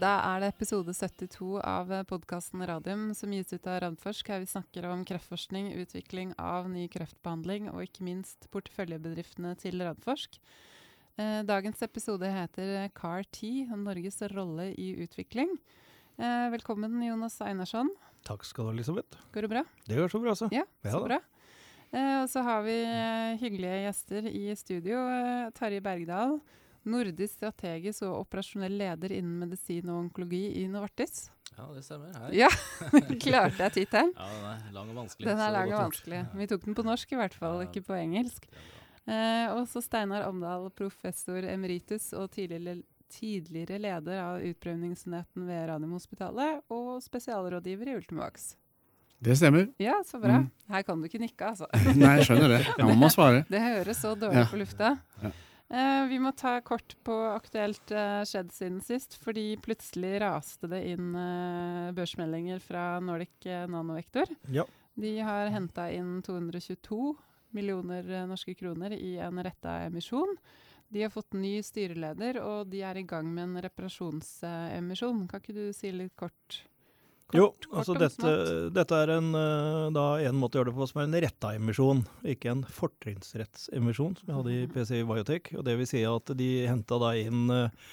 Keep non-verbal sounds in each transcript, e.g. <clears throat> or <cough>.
Da er det episode 72 av podkasten Radium som gis ut av Radforsk, her vi snakker om kreftforskning, utvikling av ny kreftbehandling og ikke minst porteføljebedriftene til Radforsk. Eh, dagens episode heter CAR-T Norges rolle i utvikling. Eh, velkommen, Jonas Einarsson. Takk skal du ha, Elisabeth. Går det bra? Det går så bra, så. Ja, Ja så bra. Eh, og så har vi hyggelige gjester i studio. Tarjei Bergdal, nordisk strategisk og operasjonell leder innen medisin og onkologi i Novartis. Ja, det stemmer. Hei. Ja, <laughs> klarte jeg tittelen. Ja, den er lang og vanskelig. Den er lang og vanskelig. Vi tok den på norsk i hvert fall, Ja. ikke på engelsk. Det. Eh, og så Steinar Omdal, professor emeritus og tidligere, tidligere leder av utprøvningsenheten ved Radiumhospitalet og spesialrådgiver i Ultimax. Det stemmer. Ja, så bra. Mm. Her kan du ikke nikke, altså. Nei, jeg skjønner det. <laughs> Jeg man må svare. Det høres så dårlig Ja. på lufta. Ja. Eh, vi må ta kort på aktuelt eh, skjedd siden sist, fordi plutselig raste det inn eh, børsmeldinger fra Nordic eh, Nanovektor. Ja. De har henta inn 222 millioner eh, norske kroner i en retta emisjon. De har fått ny styreleder, og de er i gang med en reparasjonsemisjon. Kan ikke du si litt kort? Kort Jo, altså dette, dette er en, eh, da en måte å gjøre det på som er en retta emisjon, ikke en fortrinnsrettsemisjon som vi hadde i PCI Biotech. Og det vil si at de henta da inn eh,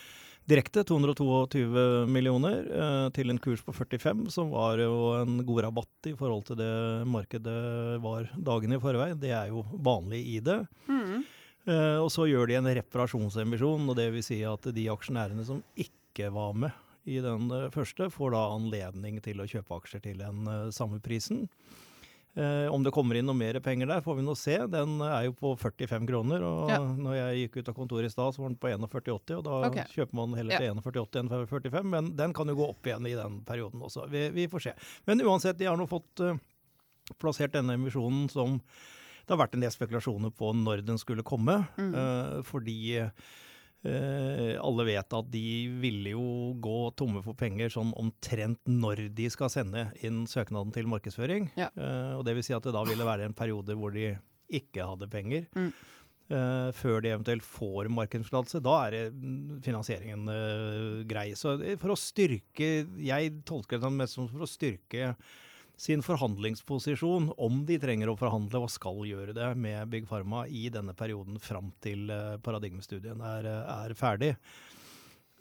direkte 222 millioner eh, til en kurs på 45, som var jo en god rabatt i forhold til det markedet var dagen i forveien. Det er jo vanlig i det. Mm. Eh, og så gjør de en reparasjonsemisjon, og det vil si at de aksjonærene som ikke var med i den eh, første, får da anledning til å kjøpe aksjer til den eh, samme prisen. Eh, om det kommer inn noe mer penger der, får vi nå se. Den er jo på 45 kroner. og Ja. når jeg gikk ut av kontoret i stad, så var den på 41,80, og da okay. kjøper man heller til 41,80 enn 45, men den kan jo gå opp igjen i den perioden også. Vi, vi får se. Men uansett, de har nå fått uh, plassert denne emisjonen som det har vært en del spekulasjoner på når den skulle komme, Mm. Uh, fordi eh, alle vet at de ville jo gå tomme for penger sånn omtrent når de skal sende inn søknaden til markedsføring. Ja. Eh, og det vil si at det da ville være en periode hvor de ikke hadde penger. Mm. Uh, før de eventuelt får markedstillatelse. Da er mm, finansieringen uh, grei. Så eh, for å styrke Jeg tolker det mest som for å styrke sin forhandlingsposisjon, om de trenger å forhandle og skal gjøre det med Big Pharma i denne perioden fram til eh, paradigmestudien er, eh, er ferdig.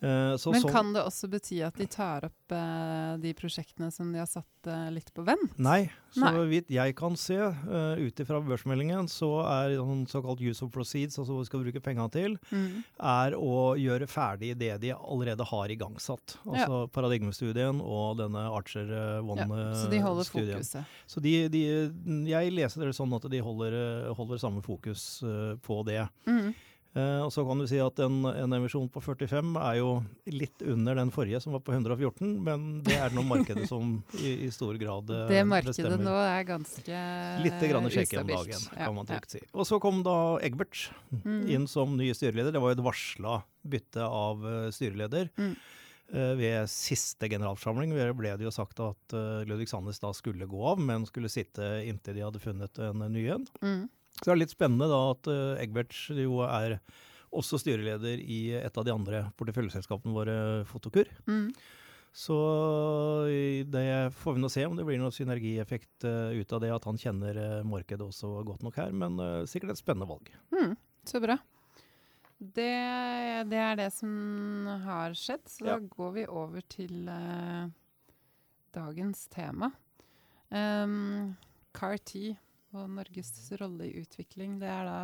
Eh, så Men sånn- kan det også bety at de tar opp uh, de prosjektene som de har satt uh, litt på vent? Nei. Så Nei. vidt jeg kan se, uh, ut ifra børsmeldingen, så er sånn såkalt use of proceeds, altså hva vi skal bruke penga til, Mm. er å gjøre ferdig det de allerede har igangsatt. Altså paradigmestudien og denne Archer eh, Ja, så de holder One-studien. fokuset. Så de, de, jeg leser det sånn at de holder, holder samme fokus på det. Mm. Eh, og så kan du si at en, en emisjon på 45 er jo litt under den forrige som var på 114, men det er noe markedet <laughs> som i, i stor grad bestemmer. Det markedet bestemmer. nå er ganske Litt grann shaky om dagen, Ja, kan man ja. trygt si. Og så kom da Egbert Mm. inn som ny styreleder. Det var jo et varsla bytte av eh, styreleder. Mm. Eh, ved siste generalforsamling ble det jo sagt at Ludvig Sandnes da skulle gå av, men skulle sitte inntil de hadde funnet en eh, ny en. Mm. Så det er litt spennende da at Egberts Egbert jo er også styreleder i et av de andre porteføljeselskapene våre, Fotokur. Mm. Så det får vi nå se om det blir noen synergieffekt eh, ut av det, at han kjenner eh, markedet også godt nok her. Men eh, sikkert et spennende valg. Mm. Så bra. Det, det er det som har skjedd, så Ja. da går vi over til uh, dagens tema. Um, CAR-10 og Norges rolle i utvikling, det er da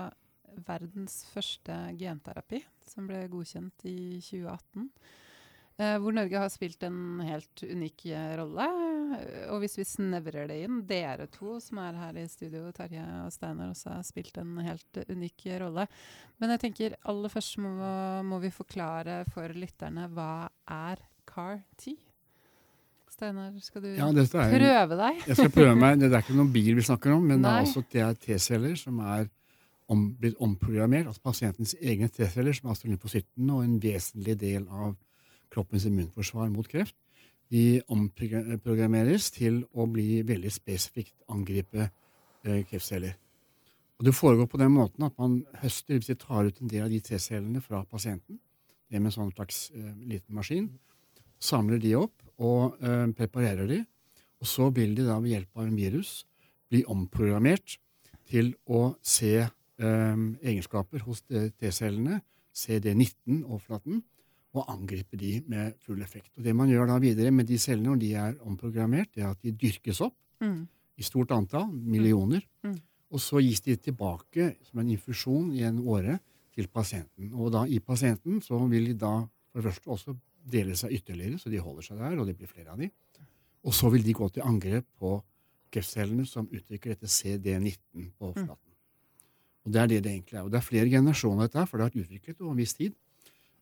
verdens første genterapi, som ble godkjent i 2018. Eh, hvor Norge har spilt en helt unik eh, rolle. Og hvis vi snevrer det inn, dere to som er her i studio, Tarjei og Steinar, også har spilt en helt unik rolle. Men jeg tenker aller først må, må vi forklare for lytterne hva er CAR-10? Steinar, skal du Ja, er, prøve deg? jeg skal prøve meg. Det er ikke noen bil vi snakker om, men det er også er T-celler som er om, blitt omprogrammert. Altså pasientens egne T-celler, som er astrolypocytten og en vesentlig del av kroppens immunforsvar mot kreft. De omprogrammeres til å bli veldig spesifikt angripe eh, kreftceller. Og Det foregår på den måten at man høster, hvis de tar ut en del av de T-cellene fra pasienten, det med en sånn slags eh, liten maskin, samler de opp og eh, preparerer de. Og så vil de da ved hjelp av en virus bli omprogrammert til å se eh, egenskaper hos T-cellene, CD19-overflaten, og angripe de med full effekt. Og Det man gjør da videre med de cellene når de er omprogrammert, det er at de dyrkes opp Mm. i stort antall, millioner, Mm. og så gis de tilbake som en infusjon i en åre til pasienten. Og da i pasienten så vil de da for det første også dele seg ytterligere, så de holder seg der, og det blir flere av de. Og så vil de gå til angrep på kreftcellene som uttrykker dette CD19 på overflaten. Og det er det det egentlig er. Og det er flere generasjoner av dette, for det har vært utviklet over en viss tid.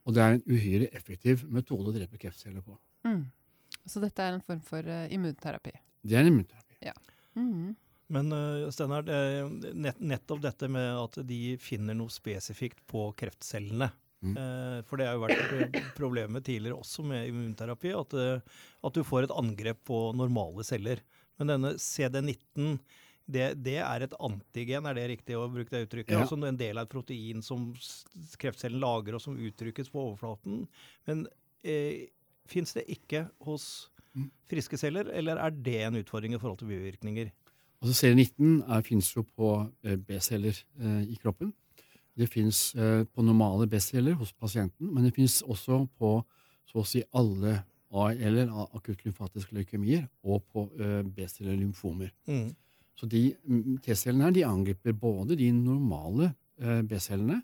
Og det er en uhyre effektiv metode å drepe kreftceller på. Mm. Så dette er en form for uh, immunterapi. Det er en immunterapi. Mm. Men uh, Steinar, nett, nettopp dette med at de finner noe spesifikt på kreftcellene. Mm. Eh, for det har jo vært pro- problemet tidligere også med immunterapi, at, eh, at du får et angrep på normale celler. Men denne CD19, det, det er et antigen, er det riktig å bruke det uttrykket? Ja. Altså en del av et protein som kreftcellen lager, og som uttrykkes på overflaten. Men eh, fins det ikke hos Mm. friske celler, eller er det en utfordring i forhold til bivirkninger? Altså CD19 er, finnes jo på eh, B-celler eh, i kroppen. Det finnes eh, på normale B-celler hos pasienten, men det finnes også på så å si alle AL-er, akutt lymfatiske leukemier, og på eh, B-celler lymfomer. Mm. Så de mm, T-cellene her de angriper både de normale eh, B-cellene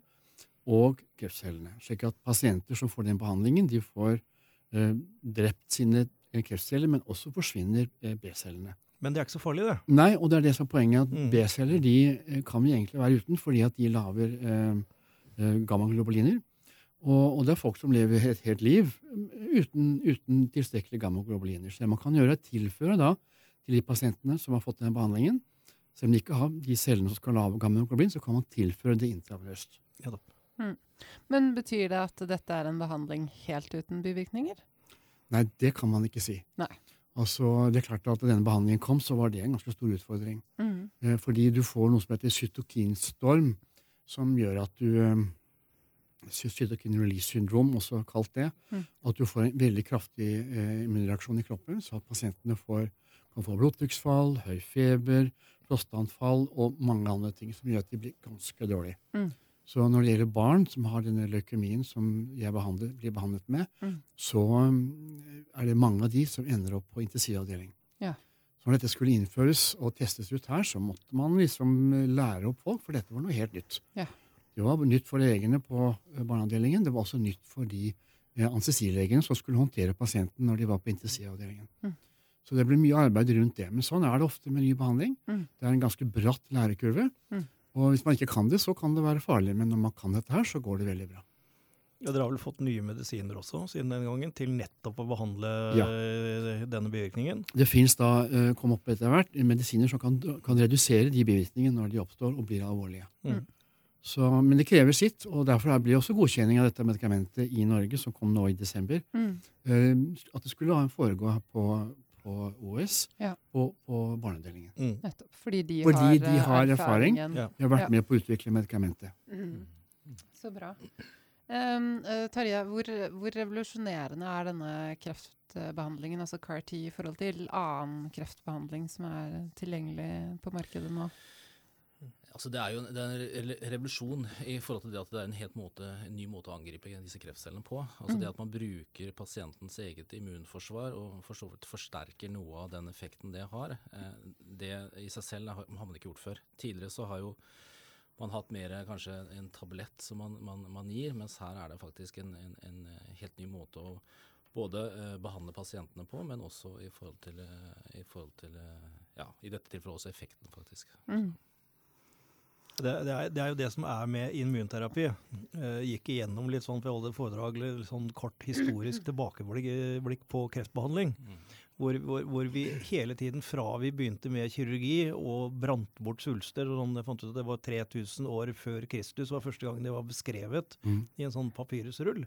og kreftcellene. Slik at pasienter som får den behandlingen, de får drept sine kreftceller, men også forsvinner B-cellene. Men det er ikke så farlig, det. Nei, og det er det som er poenget, at Mm. B-celler de eh, kan vi egentlig være uten, fordi at de lager eh, eh, gammaglobuliner. Og, og det er folk som lever et helt liv mm, uten, uten tilstrekkelig gammaglobuliner. Så det man kan gjøre, er tilføre da til de pasientene som har fått den behandlingen, selv om de ikke har de cellene som skal lage gammaglobulin, så kan man tilføre det intravenøst. Ja mm. Men betyr det at dette er en behandling helt uten bivirkninger? Nei, det kan man ikke si. Nei. Altså, det er klart at Da denne behandlingen kom, så var det en ganske stor utfordring. Mm. Eh, fordi du får noe som heter cytokinstorm, som gjør at du eh, Cytokin release syndrom, også kalt det. Mm. At du får en veldig kraftig eh, immunreaksjon i kroppen, så at pasientene får, kan få blodtrykksfall, høy feber, prostanfall og mange andre ting som gjør at de blir ganske dårlige. Mm. Så når det gjelder barn som har denne leukemien som jeg behandler, blir behandlet med, Mm. så mm, er det mange av de som ender opp på intensivavdeling. Ja. Så når dette skulle innføres og testes ut her, så måtte man liksom eh, lære opp folk, for dette var noe helt nytt. Ja. Det var nytt for legene på eh, barneavdelingen. Det var også nytt for de eh, anestesilegene som skulle håndtere pasienten når de var på intensivavdelingen. Mm. Så det ble mye arbeid rundt det. Men sånn er det ofte med ny behandling. Mm. Det er en ganske bratt lærekurve. Mm. Og hvis man ikke kan det, så kan det være farlig. Men når man kan dette her, så går det veldig bra. Ja, Dere har vel fått nye medisiner også siden den gangen, til nettopp å behandle Ja. denne bivirkningen? Det fins da, eh, kom opp etter hvert, medisiner som kan, kan redusere de bivirkningene når de oppstår og blir alvorlige. Mm. Så, men det krever sitt, og derfor blir også godkjenning av dette medikamentet i Norge, som kom nå i desember, Mm. eh, at det skulle ha foregå på, på OS Ja. og på barneavdelingen. Mm. Nettopp. Fordi de Fordi har, de eh, har erfaring. Ja. De har vært Ja. med på å utvikle medikamentet. Mm. Så bra. Um, Tarjei, hvor, hvor revolusjonerende er denne kreftbehandlingen, altså CAR-T, i forhold til annen kreftbehandling som er tilgjengelig på markedet nå? Altså det er jo en, det er en revolusjon i forhold til det at det er en helt måte, en ny måte å angripe disse kreftcellene på. Altså Mm. Det at man bruker pasientens eget immunforsvar og for så vidt forsterker noe av den effekten det har, eh, det i seg selv har man ikke gjort før. Tidligere så har jo man hatt mer kanskje en tablett som man, man, man gir, mens her er det faktisk en, en, en eh, helt ny måte å både eh, behandle pasientene på, men også i forhold til, i, forhold til ja, i dette tilfellet også effekten, faktisk. Mm. Det, det, er, det er jo det som er med immunterapi. Jeg gikk igjennom litt sånn for jeg holdt et foredrag, litt sånn kort historisk tilbakeblikk på kreftbehandling. Hvor, hvor, hvor vi hele tiden fra vi begynte med kirurgi og brant bort svulster og sånn, jeg fant ut at Det var 3000 år før Kristus var første gang det var beskrevet Mm. i en sånn papyrusrull.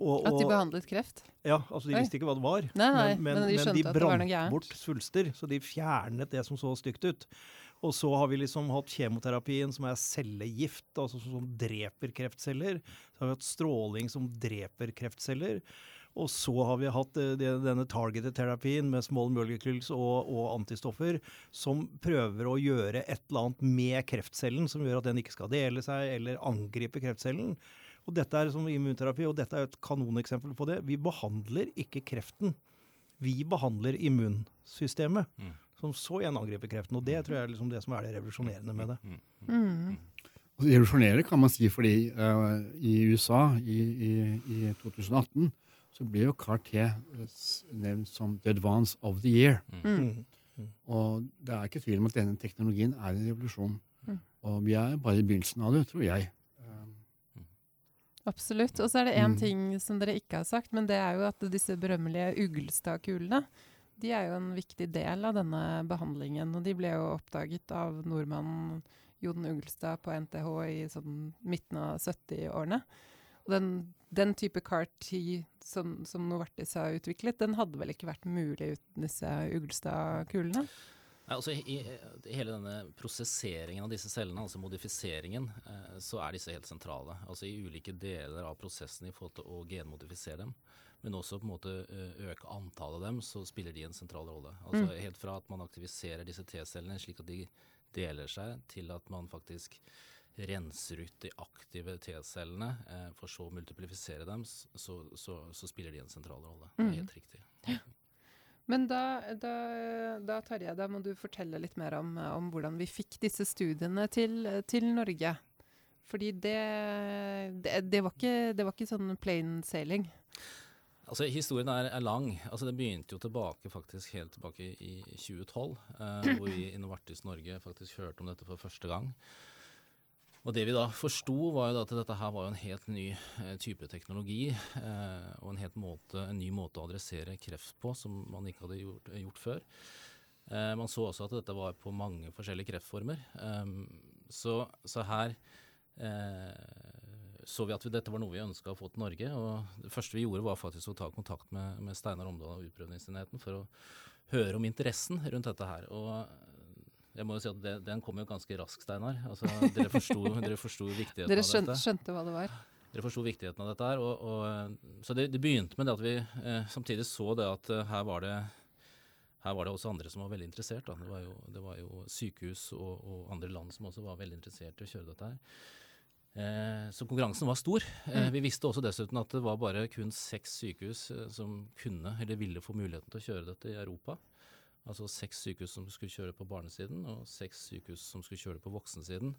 Og, At de behandlet kreft? ja, altså De Oi. visste ikke hva det var. Nei, nei, men de men, de, men de brant bort svulster, så de fjernet det som så stygt ut. Og så har vi liksom hatt kjemoterapien, som er cellegift, altså som dreper kreftceller. Så har vi hatt stråling som dreper kreftceller. Og så har vi hatt eh, denne targeted terapien med small molecules og, og, antistoffer som prøver å gjøre et eller annet med kreftcellen som gjør at den ikke skal dele seg eller angripe kreftcellen. Og dette er som immunterapi, og dette er et kanoneksempel på det. Vi behandler ikke kreften. Vi behandler immunsystemet, mm. Som så igjen angriper kreften. Og det tror jeg er liksom det som er det revolusjonerende med det. Mm. Mm. Revolusjonerende kan man si fordi uh, i USA i, i, i 2018 så ble jo CAR-T nevnt som the advance of the year. Mm. Mm. Og det er ikke tvil om at denne teknologien er en revolusjon. Mm. Og vi er bare i begynnelsen av det, tror jeg. Absolutt. Og så er det én mm. ting som dere ikke har sagt, men det er jo at disse berømmelige Uglestad-kulene de er jo en viktig del av denne behandlingen. Og de ble jo oppdaget av nordmannen Jon Ugelstad på NTH i sånn midten av 70-årene. Og den, den, type CAR-T som, som Novartis har utviklet, den hadde vel ikke vært mulig uten disse Ugelstad-kulene? Nei, altså, i, i, hele denne prosesseringen av disse cellene, altså modifiseringen, eh, så er disse helt sentrale. Altså I ulike deler av prosessen i forhold til å genmodifisere dem, men også på en måte eh, øke antallet av dem, så spiller de en sentral rolle. Altså mm. Helt fra at man aktiviserer disse T-cellene slik at de deler seg, til at man faktisk renser ut de aktive T-cellene, eh, for så å multiplifisere dem, så, så, så, spiller de en sentral rolle. Det er mm. helt riktig. Men da, da, da, Tarjei, da må du fortelle litt mer om, om hvordan vi fikk disse studiene til, til Norge. Fordi det, det, det, var ikke, det var ikke sånn plain sailing. Altså, Historien er, er, lang. Altså, Det begynte jo tilbake faktisk helt tilbake i 2012, eh, hvor vi i Novartis Norge faktisk hørte om dette for første gang. Og Det vi da forsto, var jo at dette her var jo en helt ny eh, type teknologi. Eh, og en, helt måte, en ny måte å adressere kreft på som man ikke hadde gjort, gjort før. Eh, man så også at dette var på mange forskjellige kreftformer. Eh, så, så, her eh, så vi at vi, dette var noe vi ønska å få til Norge. Og det første vi gjorde, var faktisk å ta kontakt med, med Steinar Omdal og Utprøvingsenheten for å høre om interessen rundt dette her. Og jeg må jo si at det, Den kom jo ganske raskt, Steinar. Altså, dere forsto viktigheten dere skjønte, av dette. Skjønte hva det var? Dere forsto viktigheten av dette. her, og, og Så det, det, begynte med det at vi eh, samtidig så det at eh, her var det her var det også andre som var veldig interessert. Det var, jo, det, var jo, sykehus og, og, andre land som også var veldig interessert i å kjøre dette her. Eh, så konkurransen var stor. Eh, mm. vi visste også dessuten at det var bare kun seks sykehus eh, som kunne eller ville få muligheten til å kjøre dette i Europa. Altså seks sykehus som skulle kjøre på barnesiden, og seks sykehus som skulle kjøre på voksensiden.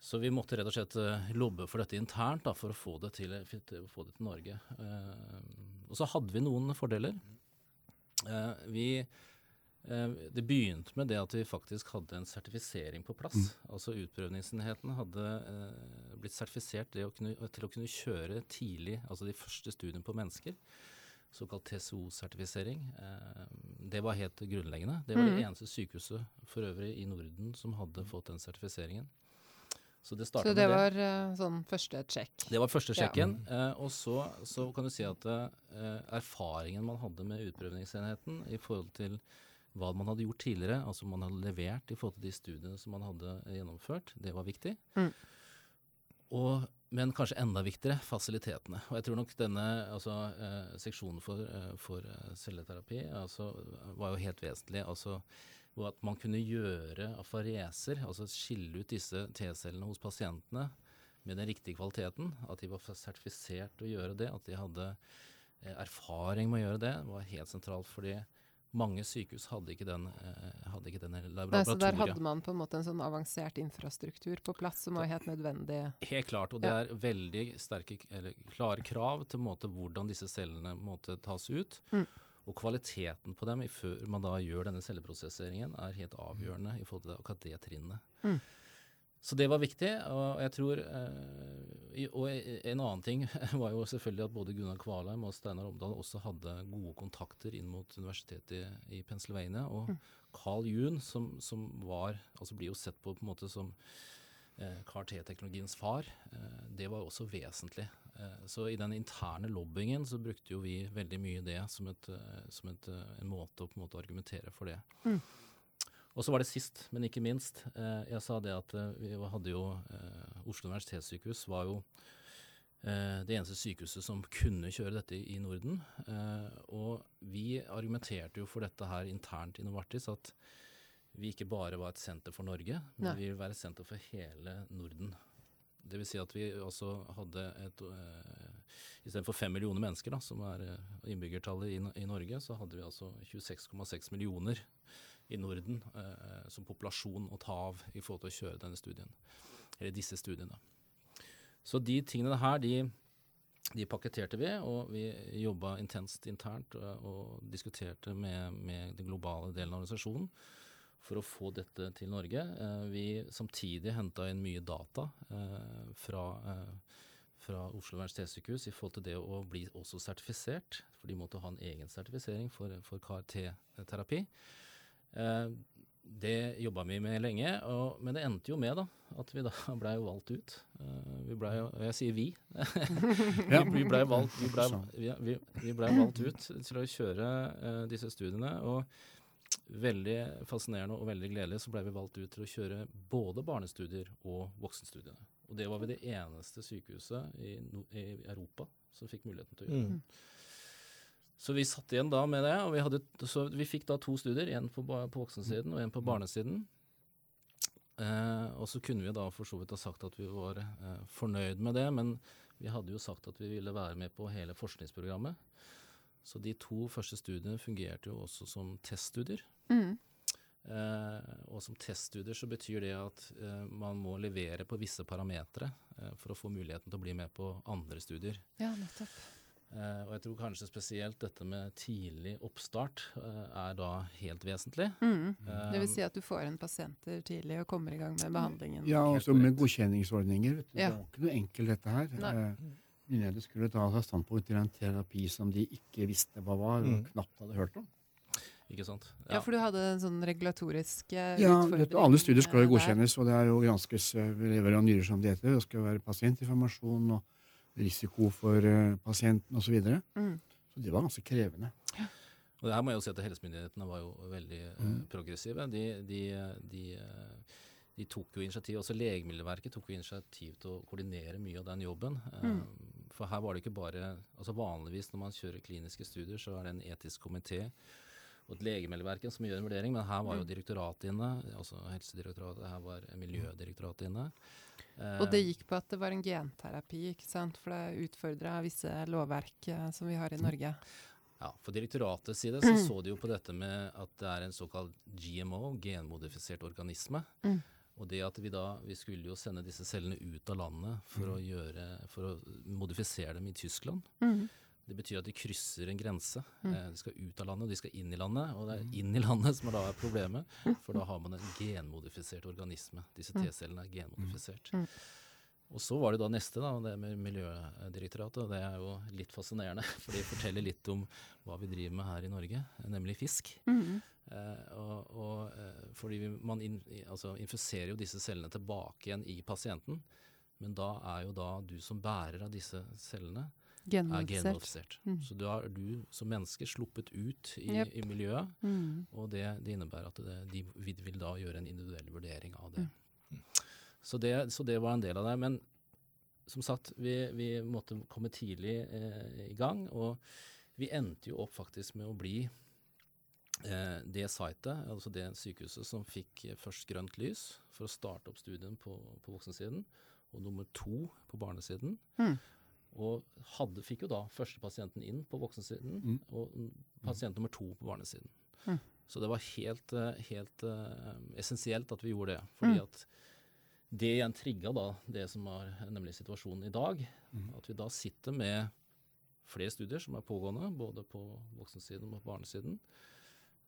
Så vi måtte rett og slett lobbe for dette internt da, for å få det til, å få det til Norge. Og så hadde vi noen fordeler. Vi, det begynte med det at vi faktisk hadde en sertifisering på plass. Mm. Altså Utprøvningsenheten hadde blitt sertifisert å, kunne, til å kunne kjøre tidlig, altså de første studiene på mennesker såkalt TCO-sertifisering. Eh, det var helt grunnleggende. Det var mm. det eneste sykehuset for øvrig i Norden som hadde fått den sertifiseringen. Så det, så det var det. Sånn første sjekk? Det var første sjekken. Ja. Eh, og så, så, kan du si at eh, erfaringen man hadde med utprøvningsenheten i forhold til hva man hadde gjort tidligere, altså man hadde levert i forhold til de studiene som man hadde gjennomført, det var viktig. Mm. Og men kanskje enda viktigere, fasilitetene. Og jeg tror nok denne altså, eh, seksjonen for, eh, for eh, celleterapi altså, var jo helt vesentlig. Altså, at man kunne gjøre afareser, altså skille ut disse T-cellene hos pasientene med den riktige kvaliteten. At de var sertifisert til å gjøre det, at de hadde eh, erfaring med å gjøre det, var helt sentralt. fordi mange sykehus hadde ikke den, eh, hadde ikke den laboratoriet. Så der hadde man på en måte en sånn avansert infrastruktur på plass som var helt nødvendig? Helt klart, og det er veldig sterke, eller klare krav til måte, hvordan disse cellene måtte tas ut. Mm. Og kvaliteten på dem før man da gjør denne celleprosesseringen, er helt avgjørende i forhold til akkurat det trinnet. Mm. Så det var viktig. Og jeg tror eh, Og en annen ting <laughs> var jo selvfølgelig at både Gunnar Kvalheim og Steinar Omdal også hadde gode kontakter inn mot universitetet i Pennsylvania. Og mm. Carl Jun, som, som, var Altså blir jo sett på på en måte som eh, CAR-T-teknologiens far. Eh, det var også vesentlig. Eh, så i den interne lobbyingen så brukte jo vi veldig mye det som, et, eh, som et, eh, en måte å på en måte argumentere for det. Mm. Og så var det sist, men ikke minst. Eh, jeg sa det at eh, vi hadde jo eh, Oslo universitetssykehus var jo eh, det eneste sykehuset som kunne kjøre dette i Norden. Eh, og vi argumenterte jo for dette her internt i Novartis, at vi ikke bare var et senter for Norge, men Nei. vi vil være et senter for hele Norden. Det vil si at vi også hadde et uh, Istedenfor fem millioner mennesker, da, som er innbyggertallet i, i Norge, så hadde vi altså 26,6 millioner i Norden eh, som populasjon å ta av i forhold til å kjøre denne studien. Eller disse studiene. Så de tingene her, de, de pakketerte vi, og vi jobba intenst internt og, og diskuterte med, med den globale delen av organisasjonen for å få dette til Norge. Eh, vi samtidig henta inn mye data eh, fra, eh, fra Oslo universitetssykehus i forhold til det å bli også sertifisert, for de måtte ha en egen sertifisering for, for KRT-terapi. Eh, det jobba vi med lenge, og, men det endte jo med da, at vi da <laughs> blei valgt ut. Eh, vi blei jo, jeg sier vi, <laughs> Ja. vi, vi blei valgt, vi ble, Sånn. vi, vi, ble valgt ut til å kjøre eh, disse studiene. og Veldig fascinerende og veldig gledelig så ble vi valgt ut til å kjøre både barnestudier og voksenstudiene. Og det var vi det eneste sykehuset i, no i Europa som fikk muligheten til å gjøre. Mm. Så vi satt igjen da med det, og vi, hadde, så vi fikk da to studier. En på, på voksensiden og en på barnesiden. Eh, og så kunne vi da for så vidt ha sagt at vi var eh, fornøyd med det, men vi hadde jo sagt at vi ville være med på hele forskningsprogrammet. Så de to første studiene fungerte jo også som teststudier. Mm. Eh, og som teststudier så betyr det at eh, man må levere på visse parametere eh, for å få muligheten til å bli med på andre studier. Ja, nettopp. Eh, og jeg tror kanskje spesielt dette med tidlig oppstart eh, er da helt vesentlig. Mm. Eh, Det vil si at du får inn pasienter tidlig og kommer i gang med behandlingen. Ja, også med godkjenningsordninger. Vet du. Ja. Det var ikke noe enkelt, dette her. Nei. Myndighetene skulle ta standpunkt til en terapi som de ikke visste hva var, og Mm. knapt hadde hørt om. Ikke sant? Ja, for du hadde en sånn regulatorisk Ja, utfordring. vet Alle studier skal jo godkjennes, og det er jo granskes ved lever og nyrer, som det heter. Det skal være pasientinformasjon og risiko for uh, pasienten osv. Så, videre. Mm. så det var ganske krevende. Og det her må jeg jo si at helsemyndighetene var jo veldig eh, Mm. progressive. De, de, de, eh, de tok jo initiativ, også Legemiddelverket tok jo initiativ til å koordinere mye av den jobben. Eh, Mm. For her var det ikke bare altså Vanligvis når man kjører kliniske studier, så er det en etisk komité og et legemiddelverk som gjør en vurdering, men her var jo Mm. direktoratet inne, altså Helsedirektoratet, her var Miljødirektoratet inne. Og det gikk på at det var en genterapi, ikke sant? for det utfordra visse lovverk eh, som vi har i Norge. Ja, For direktoratets side så, <clears throat> så de jo på dette med at det er en såkalt GMO, genmodifisert organisme. Mm. Og det at vi da Vi skulle jo sende disse cellene ut av landet for å gjøre For å modifisere dem i Tyskland. Mm. Det betyr at de krysser en grense. Mm. Eh, de skal ut av landet, og de skal inn i landet. Og det er inn i landet som er da er problemet, for da har man en genmodifisert organisme. Disse Mm. T-cellene er genmodifisert. Mm. Og så var det da neste, da, det med Miljødirektoratet. Og det er jo litt fascinerende, <laughs> for de forteller litt om hva vi driver med her i Norge, nemlig fisk. Mm. Eh, og, og, eh, fordi vi, man in, altså, infiserer jo disse cellene tilbake igjen i pasienten. Men da er jo da du som bærer av disse cellene, er Genmodifisert. genmodifisert. Mm. Så da er du som menneske sluppet ut i, yep. i miljøet, Mm. og det, det innebærer at det, de vil, vil da gjøre en individuell vurdering av det. Mm. Så det. Så det var en del av det. Men som sagt, vi, vi måtte komme tidlig eh, i gang, og vi endte jo opp faktisk med å bli eh, det sitet, altså det sykehuset som fikk først grønt lys for å starte opp studien på, på voksensiden, og nummer to på barnesiden. Mm. Og hadde, fikk jo da første pasienten inn på voksensiden, Mm. og pasient nummer to på barnesiden. Mm. Så det var helt, eh, helt uh, essensielt at vi gjorde det. Fordi Mm. at det igjen trigga da det som var nemlig situasjonen i dag. Mm. At vi da sitter med flere studier som er pågående, både på voksensiden og på barnesiden.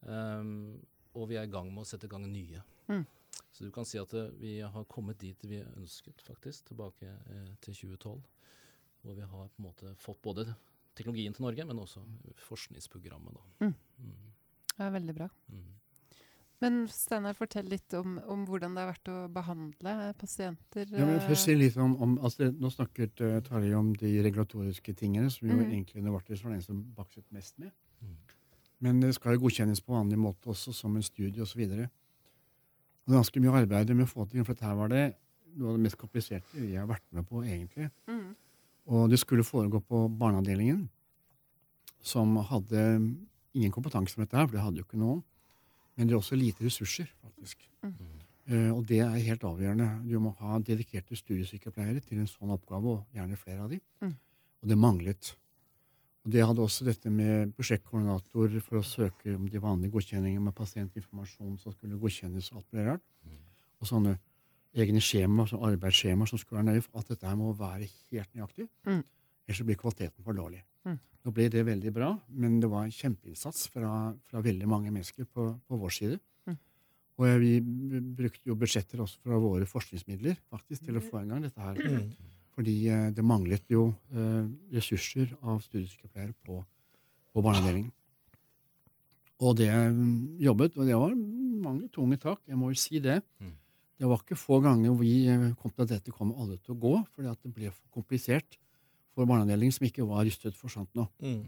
Um, og vi er i gang med å sette i gang nye. Mm. Så du kan si at eh, vi har kommet dit vi ønsket, faktisk, tilbake eh, til 2012. Hvor vi har på en måte fått både teknologien til Norge, men også forskningsprogrammet. Da. Mm. Mm. Det er veldig bra. Mm. Men Steinar, fortell litt om, om hvordan det har vært å behandle pasienter. Ja, men eh, først si litt om, om altså, Nå snakket uh, Tarjei om de regulatoriske tingene, som jo Mhm. egentlig Novartis var den som bakset mest med. Mm. Men det skal jo godkjennes på vanlig måte også, som en studie osv. Det er ganske mye arbeid med å få til, for dette var det noe av det mest kompliserte vi har vært med på, egentlig. mm, Og det skulle foregå på barneavdelingen, som hadde ingen kompetanse om dette, her, for det hadde jo ikke noen. Men det er også lite ressurser, faktisk. Eh, og det er helt avgjørende. Du må ha dedikerte studiesykepleiere til en sånn oppgave, og gjerne flere av de. Mm. Og det manglet. Og det hadde også dette med prosjektkoordinator for å søke om de vanlige godkjenningene med pasientinformasjon som skulle godkjennes og alt mulig rart. Og sånne egne skjemaer, sånne arbeidsskjemaer som skulle være nøye. for at dette her må være helt nøyaktig. Mm. Ellers blir kvaliteten for dårlig. Mm. Nå ble det veldig bra, men det var en kjempeinnsats fra, fra veldig mange mennesker på, på vår side. Mm. Og vi brukte jo budsjetter også fra våre forskningsmidler faktisk, til å få i gang dette her. Fordi eh, det manglet jo eh, ressurser av studiesykepleiere på, på barneavdelingen. Og det mm, jobbet, og det var mange tunge tak, jeg må jo si det. Mm. Det var ikke få ganger vi eh, kom til at dette kom alle til å gå, fordi at det ble for komplisert for barneavdelingen som ikke var rustet for sånt nå. Mm.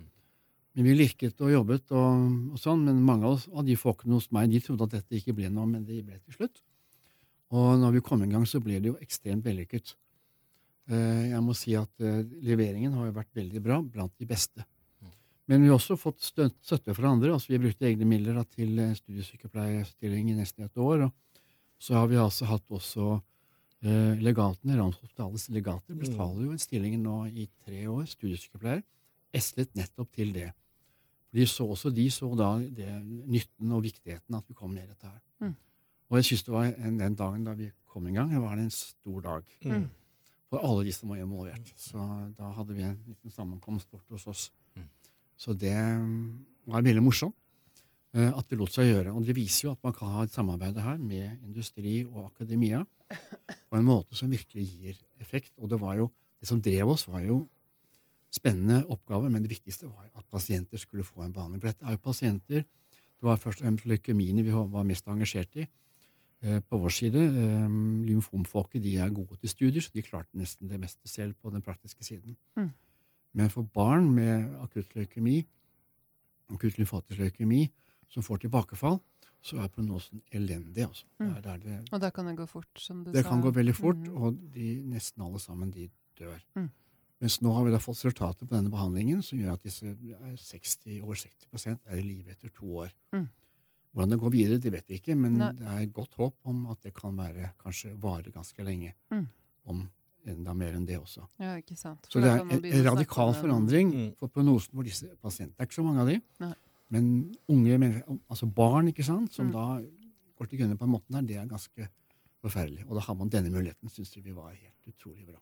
Men vi lirket og jobbet, og, og sånn, men mange av, oss, av de folkene hos meg de trodde at dette ikke ble noe, men det ble til slutt. Og når vi kom i gang, så ble det jo ekstremt vellykket. Eh, jeg må si at eh, leveringen har jo vært veldig bra, blant de beste. Men vi har også fått støtte fra andre. altså Vi har brukt egne midler til studiesykepleierstilling i nesten et år. og Så har vi altså hatt også eh, legatene, Randhospitalets legater, betaler jo en stilling nå i tre år, studiesykepleier, eslet nettopp til det. De så også de så da det, nytten og viktigheten at vi kom ned i dette her. Mm. Og jeg syns det var en, den dagen da vi kom i gang, var det en stor dag Mm. for alle de som var involvert. Så da hadde vi en liten sammenkomst bort hos oss. Mm. Så det mm, var veldig morsomt at det lot seg gjøre. Og det viser jo at man kan ha et samarbeid her med industri og akademia på en måte som virkelig gir effekt. Og det var jo, det som drev oss, var jo spennende oppgaver, men det viktigste var at pasienter skulle få en behandling. For dette er jo pasienter Det var først og fremst leukemiene vi var mest engasjert i eh, på vår side. Eh, lymfomfolket de er gode til studier, så de klarte nesten det meste selv på den praktiske siden. Mm. Men for barn med akutt leukemi, akutt lymfatisk leukemi, som får tilbakefall, så er prognosen elendig. Altså. Mm. Det er der det, Og da kan det gå fort, som du det sa. kan gå veldig fort, Mm. og de, nesten alle sammen de dør. Mm. Mens nå har vi da fått resultater på denne behandlingen som gjør at disse er 60, over 60 er i live etter to år. Mm. Hvordan det går videre, det vet vi ikke, men Nei. det er godt håp om at det kan være, kanskje vare ganske lenge. Mm. Om enda mer enn det også. Ja, ikke sant. Så det er en, radikal forandring for prognosen for disse pasientene. Det er ikke så mange av de, Nei. Men unge mennesker, altså barn ikke sant, som Mm. da går til grunne på en måte der, det er ganske forferdelig. Og da har man denne muligheten, syns vi var helt utrolig bra.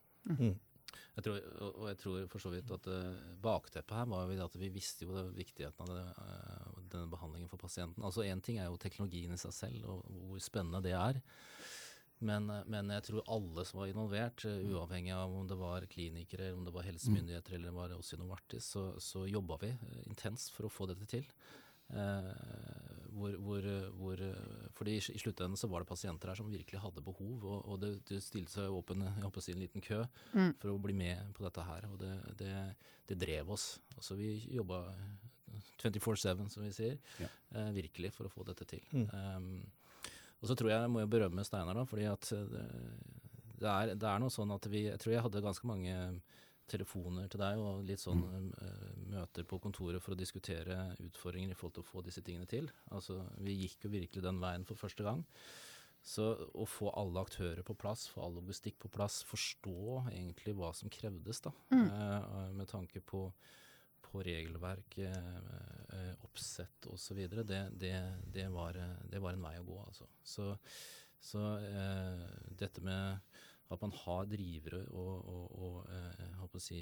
Jeg tror, og jeg tror for så vidt at uh, bakteppet her var jo at vi visste jo det viktigheten av det, eh, denne behandlingen for pasienten. Altså Én ting er jo teknologien i seg selv og hvor spennende det er. Men, eh, men jeg tror alle som var involvert, eh, uavhengig av om det var klinikere, om det var helsemyndigheter eller var oss i Novartis, så, så jobba vi eh, intenst for å få dette til. Eh, hvor, hvor, hvor, fordi i, i sluttenden så var det pasienter her som virkelig hadde behov, og, og det, det stilte seg åpen jeg håper å si, en liten kø Mm. for å bli med på dette her. Og det, det, det drev oss. Altså vi jobba 24-7, som vi sier, Ja. eh, virkelig for å få dette til. Mm. Um, og så tror jeg jeg må jo berømme Steinar, da, fordi at eh, det, er, det er noe sånn at vi Jeg tror jeg hadde ganske mange telefoner til deg og litt sånn mm. møter på kontoret for å diskutere utfordringer i forhold til å få disse tingene til. Altså Vi gikk jo virkelig den veien for første gang. Så å få alle aktører på plass, få all logistikk på plass, forstå egentlig hva som krevdes, da, Mm. eh, med tanke på, på regelverk, eh, eh, oppsett osv., det, det, det, var, eh, det var en vei å gå, altså. Så, så eh, dette med at man har drivere og, og, og eh, jeg å si,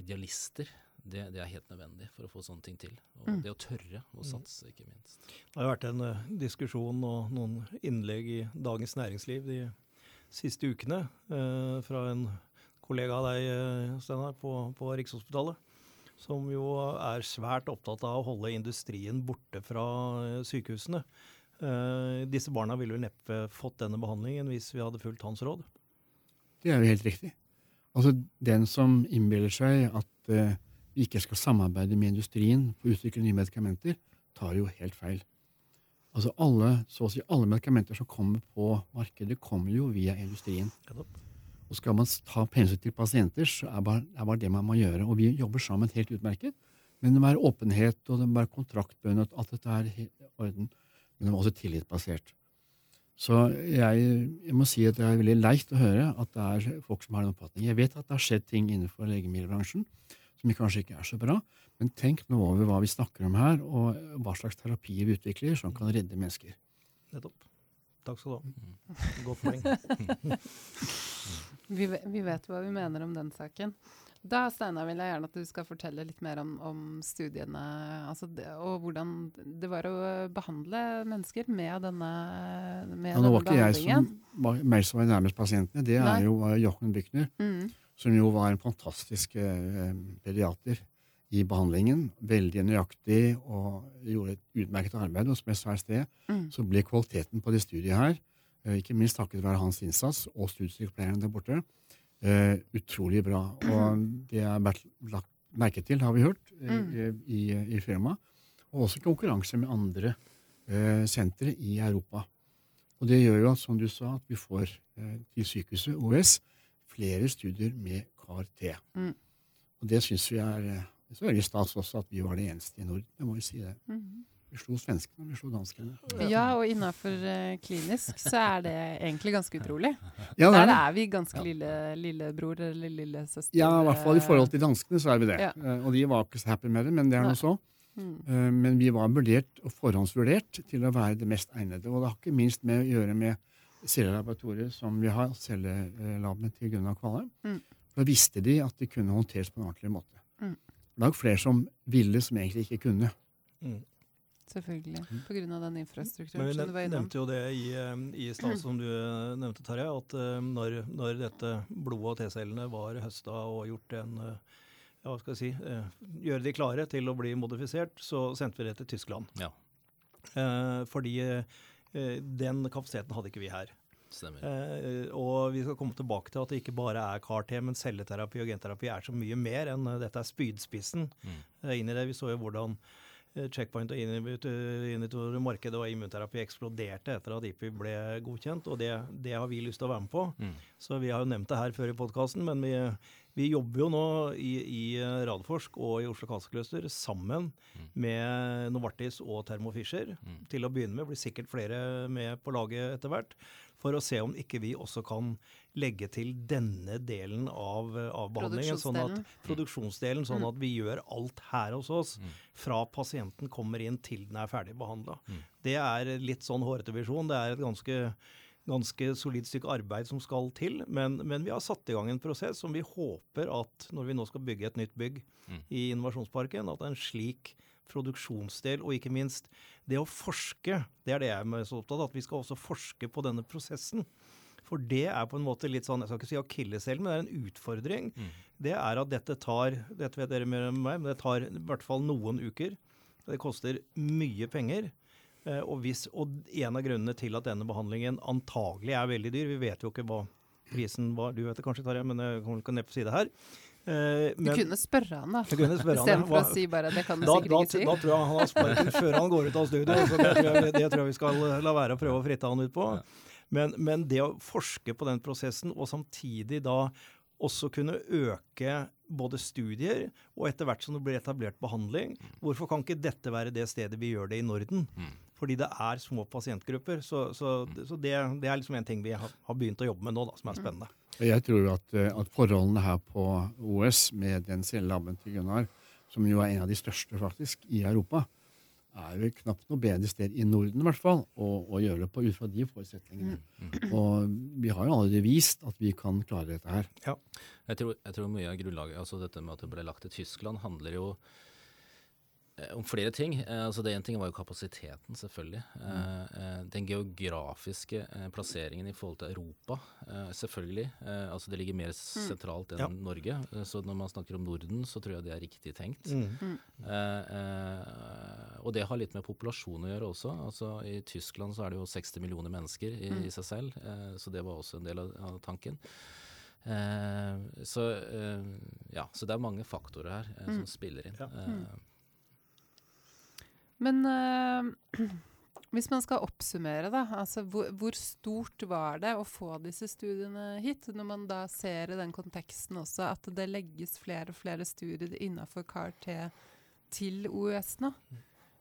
idealister, det, det er helt nødvendig for å få sånne ting til. Og Mm. det å tørre å satse, ikke minst. Det har vært en diskusjon og noen innlegg i Dagens Næringsliv de siste ukene eh, fra en kollega av deg, Steinar, på, på Rikshospitalet. Som jo er svært opptatt av å holde industrien borte fra eh, sykehusene. Eh, disse barna ville vel neppe fått denne behandlingen hvis vi hadde fulgt hans råd. Det er jo helt riktig. Altså, Den som innbiller seg at eh, vi ikke skal samarbeide med industrien for å utvikle nye medikamenter, tar jo helt feil. Altså alle, Så å si alle medikamenter som kommer på markedet, kommer jo via industrien. Og skal man ta hensyn til pasienter, så er bare, er bare det man må gjøre. Og vi jobber sammen helt utmerket. Men det må være åpenhet, og det må være kontraktbundet, at dette er i orden. Men det må også tillitsbasert. Så jeg, jeg, må si at det er veldig leit å høre at det er folk som har den oppfatningen. Jeg vet at det har skjedd ting innenfor legemiddelbransjen som kanskje ikke er så bra, men tenk nå over hva vi snakker om her, og hva slags terapi vi utvikler som kan redde mennesker. Nettopp. Takk skal du ha. Godt poeng. <laughs> vi, vi, vet hva vi mener om den saken. Da Steinar, vil jeg gjerne at du skal fortelle litt mer om, om studiene altså det, og hvordan det var å behandle mennesker med denne, med ja, nå var ikke jeg som var, meg som var nærmest pasientene. Det Nei. er jo Jochen Büchner, mm. som jo var en fantastisk eh, pediater i behandlingen. Veldig nøyaktig og gjorde et utmerket arbeid. Og som jeg sa i sted, mm. så ble kvaliteten på det studiet her, eh, ikke minst takket være hans innsats og studiesykepleierne der borte, uh, utrolig bra. Og det er lagt merke til, har vi hørt, uh, mm. i, i, firmaet. Og også konkurranse med andre uh, sentre i Europa. Og det gjør jo at, som du sa, at vi får til sykehuset OS flere studier med CAR-T. Mm. Og det syns vi er så veldig stas også at vi var det eneste i Norden. Jeg må jo si det. Mm. Vi slo svenskene, vi slo danskene. Ja, og innafor uh, klinisk så er det egentlig ganske utrolig. Ja, Der er, er vi ganske ja. lille lillebror eller lillesøster. Ja, i hvert fall i forhold til danskene så er vi det. Ja. Uh, og de var ikke så happy med det, men det er nå så. Mm. Uh, men vi var vurdert og forhåndsvurdert til å være det mest egnede. Og det har ikke minst med å gjøre med cellelaboratoriet som vi har, cellelabene til Gunnar Kvalheim. Mm. Da visste de at det kunne håndteres på en ordentlig måte. Mm. Det var nok flere som ville, som egentlig ikke kunne. Mm. Selvfølgelig. Pga. den infrastrukturen Men vi nevnte, jo det i, eh, i stad, som du eh, nevnte, Terje, at uh, når, når, dette blodet og T-cellene var høsta og gjort en uh, ja, hva skal jeg si, uh, gjøre de klare til å bli modifisert, så sendte vi det til Tyskland. Ja. fordi den kapasiteten hadde ikke vi her. Eh, og vi skal komme tilbake til at det ikke bare er CAR-T, men celleterapi og genterapi er så mye mer enn dette er spydspissen mm. inn i det. Vi så jo hvordan checkpoint og inhibitor-markedet og immunterapi eksploderte etter at IPI ble godkjent, og det, det, har vi lyst til å være med på. Mm. Så vi har jo nevnt det her før i podkasten, men vi, vi, jobber jo nå i, i Radforsk og i Oslo Cancer sammen mm. med Novartis og Thermo Fisher. Mm. Til å begynne med blir sikkert flere med på laget etter hvert for å se om ikke vi også kan legge til denne delen av, av behandlingen. Sånn at, produksjonsdelen, sånn mm. at vi gjør alt her hos oss mm. fra pasienten kommer inn til den er ferdig behandla. Mm. Det er litt sånn hårete visjon. Det er et ganske ganske solid stykke arbeid som skal til. Men, men, vi har satt i gang en prosess som vi håper at når vi nå skal bygge et nytt bygg mm. i Innovasjonsparken, at en slik produksjonsdel, og ikke minst det å forske. Det er det jeg er så opptatt av, at vi skal også forske på denne prosessen. For det er på en måte litt sånn, jeg skal ikke si akilleshælen, men det er en utfordring. Mm. Det er at dette tar dette vet dere mer enn meg, men det tar i hvert fall noen uker. Det koster mye penger. Eh, og, hvis, og en av grunnene til at denne behandlingen antagelig er veldig dyr, vi vet jo ikke hva prisen var, du vet det kanskje, Tarjei, men jeg kommer ikke ned på side her. men, du kunne spørre han, da. Istedenfor å si bare det kan du da, sikkert da, ikke si. Da tror jeg han har sparken før han går ut av studio. Så det tror, jeg, det tror jeg vi skal la være å prøve å fritte han ut på. Men, men, det å forske på den prosessen, og samtidig da også kunne øke både studier og etter hvert som det blir etablert behandling, hvorfor kan ikke dette være det stedet vi gjør det i Norden? Mm. Fordi det er små pasientgrupper. Så, så, så det, det, er liksom en ting vi har, har, begynt å jobbe med nå, da, som er spennende. Jeg tror at, eh, at, forholdene her på OS, med den cellelaben til Gunnar, som jo er en av de største faktisk i Europa, er jo knapt noe bedre sted i Norden i hvert fall, å, å gjøre det på ut fra de forutsetningene. Mm. Og vi har jo allerede vist at vi kan klare dette her. Ja. Jeg, tror, jeg tror mye av grunnlaget, altså dette med at det ble lagt til Tyskland, handler jo om flere ting. Eh, altså det ene ting var jo kapasiteten, selvfølgelig. Mm. Den geografiske plasseringen i forhold til Europa, selvfølgelig. Altså det ligger mer mm. sentralt enn ja. Norge. Så når man snakker om Norden, så tror jeg det er riktig tenkt. Mm. Og det har litt med populasjon å gjøre også. Altså I Tyskland så er det jo 60 millioner mennesker i, mm. i seg selv, så det var også en del av, tanken. så, ja, så det er mange faktorer her som mm. spiller inn. Ja. Men uh, <clears throat> Hvis man skal oppsummere, da. Altså hvor, hvor, stort var det å få disse studiene hit? Når man da ser i den konteksten også at det legges flere og flere studier innafor CAR-T til OUS nå.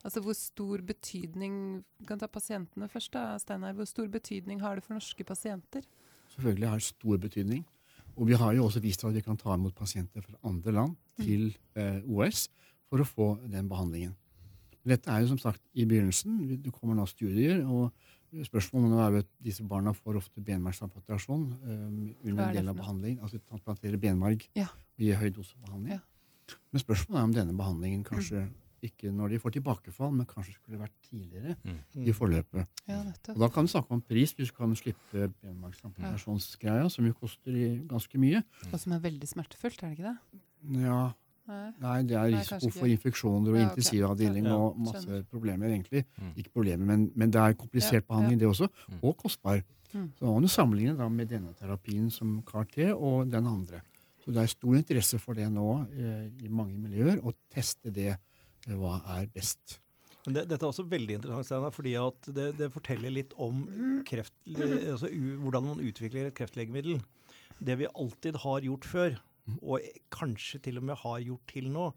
Altså hvor stor betydning kan ta pasientene først da, Steinar. Hvor stor betydning har det for norske pasienter? Selvfølgelig har det stor betydning. Og vi har jo også vist at vi kan ta imot pasienter fra andre land til eh, OS for å få den behandlingen. Dette er jo som sagt i begynnelsen. Det kommer nå studier. og Spørsmålet nå er jo at disse barna får ofte benmargstransplantasjon um, under en del av behandlingen. Altså transplantere benmarg ja. og gi høy dosebehandling. Ja. Men spørsmålet er om denne behandlingen kanskje mm. ikke når de får tilbakefall, men kanskje skulle vært tidligere mm. i forløpet. Ja, og Da kan du snakke om pris. Du kan slippe benmargstransplantasjonsgreia, som jo koster ganske mye. Og som er veldig smertefullt, er det ikke det? Ja, Nei, det er risiko for infeksjoner og ja, okay. intensivavdeling ja, og masse skjønner. problemer, egentlig. Mm. Ikke problemer, men, men, det er komplisert behandling, det også, mm. og kostbar. Mm. Så man må sammenligne da med denne terapien som CAR-T og den andre. Så det er stor interesse for det nå eh, i mange miljøer, å teste det eh, hva er best. Men det, dette er også veldig interessant, Steinar, fordi det, det, forteller litt om kreft, altså, u, hvordan man utvikler et kreftlegemiddel. Det vi alltid har gjort før, og kanskje til og med har gjort til nå,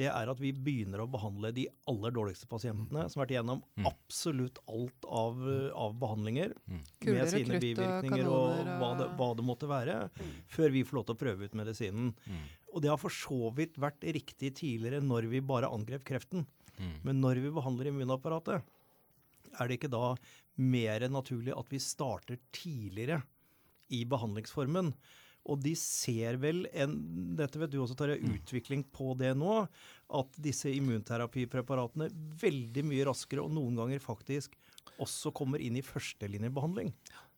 det er at vi begynner å behandle de aller dårligste pasientene, som har vært igjennom mm. absolutt alt av, av behandlinger, mm. med sine bivirkninger og, og hva, det, hva, det, måtte være, mm. før vi får lov til å prøve ut medisinen. Mm. Og det har for så vidt vært riktig tidligere når vi bare angrep kreften. Mm. Men når vi behandler immunapparatet, er det ikke da mer naturlig at vi starter tidligere i behandlingsformen? Og de ser vel en Dette vet du også, Tarjei, mm. utvikling på det nå. At disse immunterapipreparatene veldig mye raskere, og noen ganger faktisk også kommer inn i førstelinjebehandling.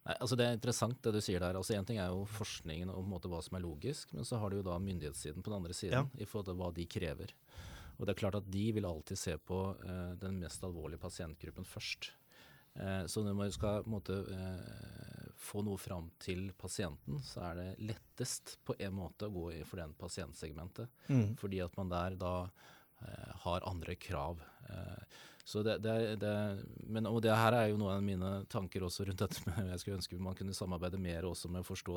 Nei, altså Det er interessant det du sier der. altså Én ting er jo forskningen måte hva som er logisk, men så har du jo da myndighetssiden på den andre siden ja. i forhold til hva de krever. Og det er klart at de vil alltid se på eh, den mest alvorlige pasientgruppen først. Eh, så når man skal på en måte eh, få noe fram til pasienten, så er det lettest på en måte å gå i for den pasientsegmentet. Mm. Fordi at man der da eh, har andre krav. Så det, det, det, men, og det her er jo noen av mine tanker også rundt dette med Jeg skulle ønske man kunne samarbeide mer også med å forstå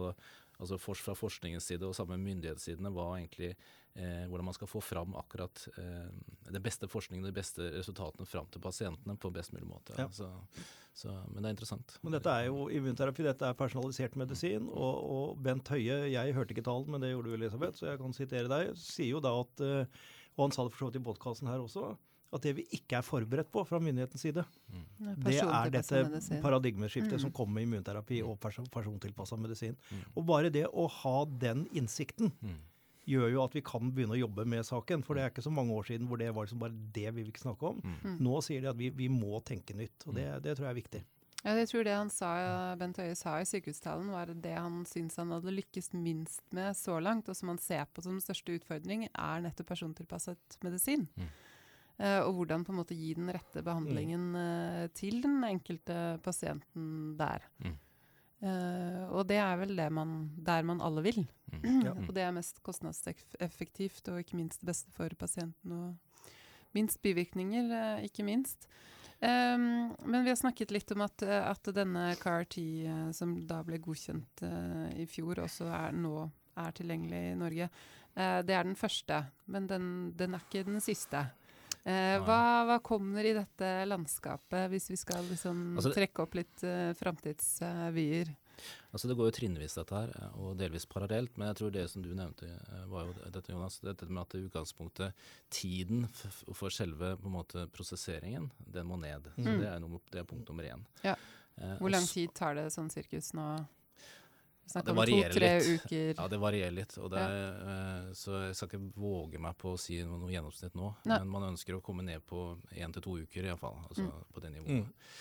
altså for, fra forskningens side og sammen med myndighetssidene hva egentlig, eh, hvordan man skal få fram akkurat eh, den beste forskningen, de beste resultatene fram til pasientene på best mulig måte. Ja. Så, så, men det er interessant. Men dette er jo immunterapi, dette er personalisert medisin. Og, og, Bent Høie, jeg hørte ikke talen, men det gjorde du, Elisabeth, så jeg kan sitere deg, sier jo da at eh, Og han sa det for så vidt i podkasten her også, at det vi ikke er forberedt på fra myndighetens side, mm. det er dette paradigmeskiftet mm. som kommer med immunterapi og person, persontilpassa medisin. Mm. Og bare det å ha den innsikten mm. gjør jo at vi kan begynne å jobbe med saken. For det er ikke så mange år siden hvor det var liksom bare det vi vil snakke om. Mm. mm. Nå sier de at vi, vi, må tenke nytt, og det, det, tror jeg er viktig. Ja, jeg tror det han sa, Bent Høie sa i sykehustalen, var det han syns han hadde lykkes minst med så langt, og som han ser på som den største utfordring, er nettopp persontilpasset medisin. Mm. Uh, og hvordan på en måte gi den rette behandlingen mm. til den enkelte pasienten der. Mm. Uh, og det er vel det man, der man alle vil. Mm. <clears throat> Ja. og det er mest kostnadseffektivt og ikke minst det beste for pasienten. Og minst bivirkninger, ikke minst. Um, men vi har snakket litt om at, at denne CAR-T, som da ble godkjent i fjor, også er nå er tilgjengelig i Norge. det er den første, men den, den er ikke den siste. Eh, hva, hva, kommer i dette landskapet, hvis vi skal liksom altså, trekke opp litt uh, framtidsvyer? Altså Det går jo trinnvis, dette her, og delvis parallelt. Men jeg tror det som du nevnte, eh, var jo dette, Jonas. Dette med at i utgangspunktet tiden for selve måte prosesseringen, den må ned. Mm. Så det er, noe, det er, punkt nummer én. Ja. Hvor lang tid tar det sånn sirkus nå? Ja, om to-tre uker. Ja, det varierer litt. Det, ja. uh, så jeg skal ikke våge meg på å si noe, noe gjennomsnitt nå. Nei. Men man ønsker å komme ned på én til to uker iallfall. Altså mm. på det nivået. Mm.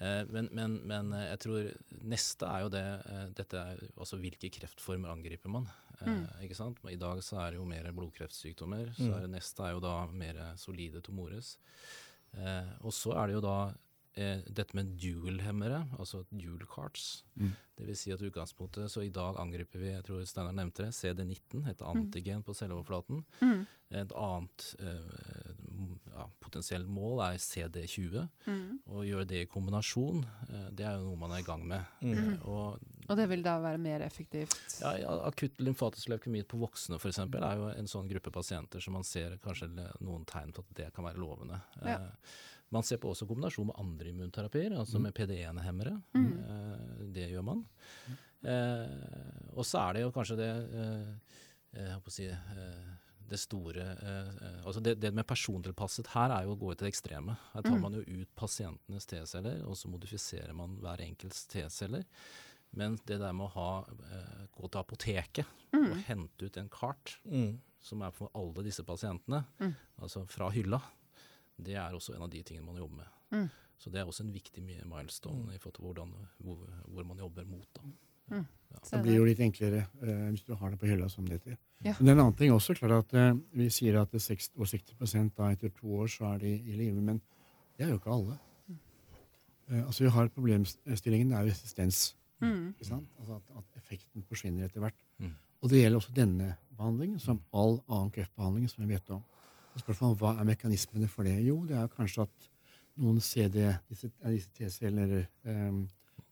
Uh, men, men, men, eh, jeg tror neste er jo det uh, dette er, Altså hvilke kreftformer angriper man? Mm. ikke sant? I dag så er det jo mer blodkreftsykdommer. Så mm. er det neste er jo da mer solide tumores. og så er det jo da eh, dette med dual-hemmere, altså dual cards. Mm. Dvs. Si at utgangspunktet Så i dag angriper vi, jeg tror Steinar nevnte det, CD19, et mm. antigen mm. på celleoverflaten. Mm. Et annet eh, ja, potensielt mål er CD20. Mm. Å gjøre det i kombinasjon, eh, det er jo noe man er i gang med. Mm. Eh, og Og det vil da være mer effektivt? ja, ja, akutt lymfatisk leukemi på voksne f.eks. er jo en sånn gruppe pasienter som man ser kanskje noen tegn på at det kan være lovende. Ja. Eh, man ser på også kombinasjon med andre immunterapier, altså med PD1-hemmere. Mm. Eh, det gjør man. Eh, og så er det jo kanskje det eh, jeg på å si, det store altså det, det med persontilpasset her er jo å gå til det ekstreme. Her tar Mm. man jo ut pasientenes T-celler, og så modifiserer man hver enkelts T-celler. Men det der med å ha, gå til apoteket og Mm. hente ut en kart Mm. som er for alle disse pasientene, Mm. altså fra hylla, det er også en av de tingene man jobber med. Mm. Så det er også en viktig milestone milestone i forhold til hvordan, hvor, hvor man jobber mot. Da. Ja. Det blir jo litt enklere uh, hvis du har det på hylla, som det heter. Ja. Men det er en annen ting også, klart at uh, Vi sier at er 60, og 60 da etter to år så er de i live, men det er jo ikke alle. Uh, altså Vi har problemstillingen er jo resistens. Mm. ikke sant? Altså at, at effekten forsvinner etter hvert. Mm. Og det gjelder også denne behandlingen, som all annen kreftbehandling som vi vet om. Spørsmålet Hva er mekanismene for det? Jo, det er kanskje at noen CD, disse, disse T-cellene eller um,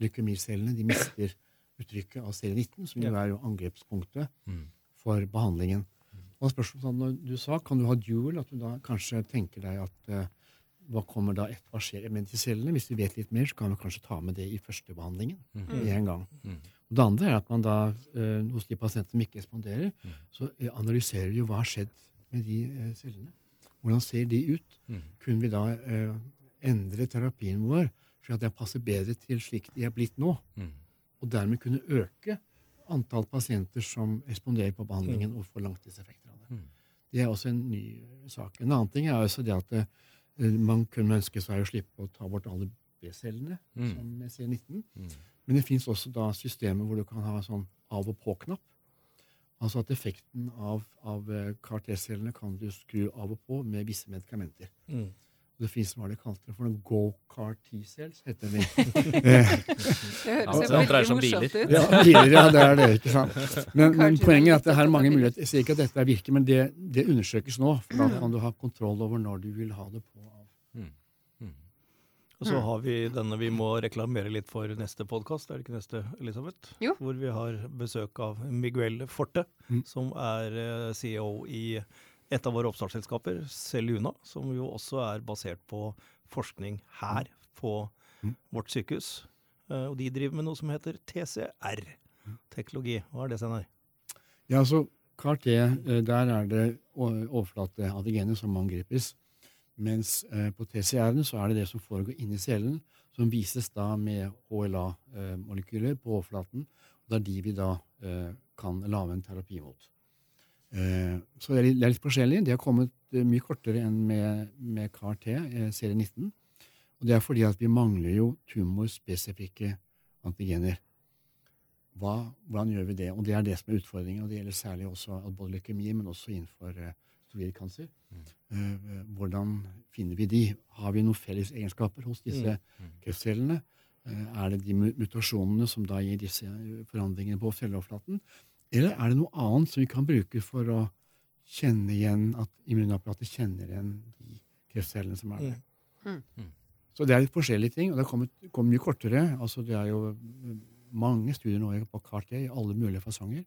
leukemicellene, de mister uttrykket av CD19, som jo er jo angrepspunktet Mm. for behandlingen. Og spørsmålet sånn, når du sa, Kan du ha dual? At du da kanskje tenker deg at uh, hva kommer da etter, hva skjer med de cellene? Hvis vi vet litt mer, så kan vi kanskje ta med det i første behandlingen. Mm. i en gang. Mm. Det andre er at man da, uh, hos de pasientene som ikke responderer, Mm. så eh, analyserer vi jo hva har skjedd med de eh, cellene. Hvordan ser de ut? Mm. Kunne vi da eh, endre terapien vår slik at jeg passer bedre til slik de er blitt nå? Mm. Og dermed kunne øke antall pasienter som responderer på behandlingen og får langtidseffekter av det. Mm. Det er også en ny eh, sak. En annen ting er også det at eh, man kunne ønske seg å slippe å ta bort alle B-cellene, Mm. som med C19. Mm. Men det fins også da systemer hvor du kan ha sånn av og på-knapp. Altså at effekten av, av eh, CAR-T-cellene kan du skru av og på med visse medikamenter. Mm. Og det fins hva de kalte det for noen go-CAR-T-cells, heter det. Eh, <laughs> <laughs> Det høres det jo veldig morsomt ut. ja, biler, ja, det er det, ikke sant. <laughs> Men, men poenget er at det er mange muligheter. Jeg sier ikke at dette er virker, men det, det undersøkes nå. For da kan du ha kontroll over når du vil ha det på. Mm. Mm. Og så har vi denne vi må reklamere litt for neste podkast, er det ikke neste, Elisabeth? Jo. Hvor vi har besøk av Miguel Forte, Mm. som er eh, CEO i et av våre oppstartsselskaper, Celuna, som jo også er basert på forskning her på Mm. vårt sykehus. Eh, og de driver med noe som heter TCR-teknologi. Hva er det, Steinar? Ja, altså CAR-T, eh, der er det o- overflateantigenet som angripes. Mens eh, på TCR-en så er det det som foregår inni cellen, som vises da med HLA-molekyler på overflaten. Og det er de vi da eh, kan lage en terapi mot. Eh, så det er, litt, litt forskjellig. Det har kommet eh, mye kortere enn med, med CAR-T, eh, serie 19. Og det er fordi at vi mangler jo tumorspesifikke antigener. Hva, hvordan gjør vi det? Og det er det som er utfordringen. Og det gjelder særlig også både leukemi, men også innenfor uh, storirkancer. Eh, hvordan finner vi de? Har vi noen felles egenskaper hos disse Mm. kreftcellene? Eh, er det de mutasjonene som da gir disse eh, forandringene på celleoverflaten? Eller er det noe annet som vi kan bruke for å kjenne igjen at immunapparatet kjenner igjen de kreftcellene som er der? Mm. Mm. Så det er litt forskjellige ting, og det har kommet, kommet mye kortere. Altså det er jo mange studier nå på CAR-T i alle mulige fasonger,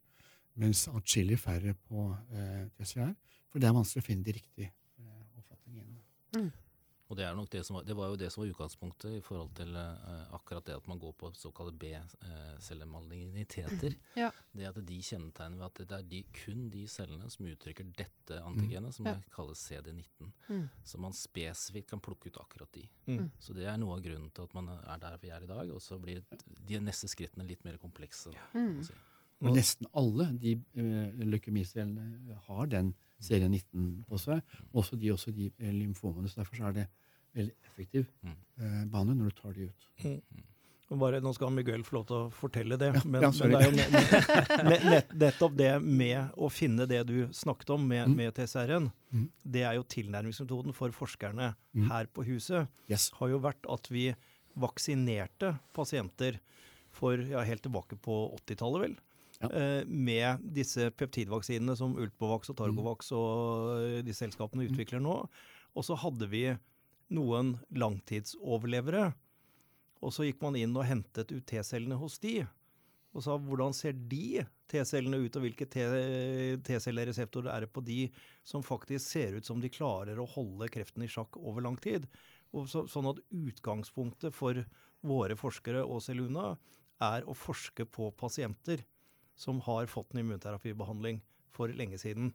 mens atskillig færre på eh, TCR. For det er vanskelig å finne de riktige eh, oppfatningene. Og det, er nok det, som var, det var jo det som var utgangspunktet i forhold til eh, akkurat det at man går på såkalte B-cellemaligniteter. <laughs> Ja. Det at de kjennetegner ved at det er de, kun de cellene som uttrykker dette antigenet, som Ja. kalles CD19. Mm. Så man spesifikt kan plukke ut akkurat de. Mm. Så det er noe av grunnen til at man er der vi er i dag. Og så blir de neste skrittene litt mer komplekse. Da, Mm. man si. Men nesten alle de uh, leukemicellene har den serie 19 på seg. Også de, også de eh, lymfomene. Så derfor så er det veldig effektiv Mm. eh, bane når du tar de ut. Og Bare, nå skal Miguel få lov til å fortelle det, Ja, men, ja, men det er jo ne- ne- nett, nettopp det med å finne det du snakket om med, Mm. med TCR-en. Mm. Det er jo tilnærmingsmetoden for forskerne Mm. her på huset. Yes. har jo vært at vi vaksinerte pasienter for ja, helt tilbake på 80-tallet, vel. Ja. Eh, med disse peptidvaksinene som Ultbovax og Targovax og eh, de selskapene utvikler nå. Og så hadde vi noen langtidsoverlevere. Og så gikk man inn og hentet ut T-cellene hos de. Og sa hvordan ser de T-cellene ut, og hvilke T-cellereseptorer er det på de som faktisk ser ut som de klarer å holde kreften i sjakk over lang tid. Og så, sånn at utgangspunktet for våre forskere og Seluna er å forske på pasienter som har fått en immunterapibehandling for lenge siden.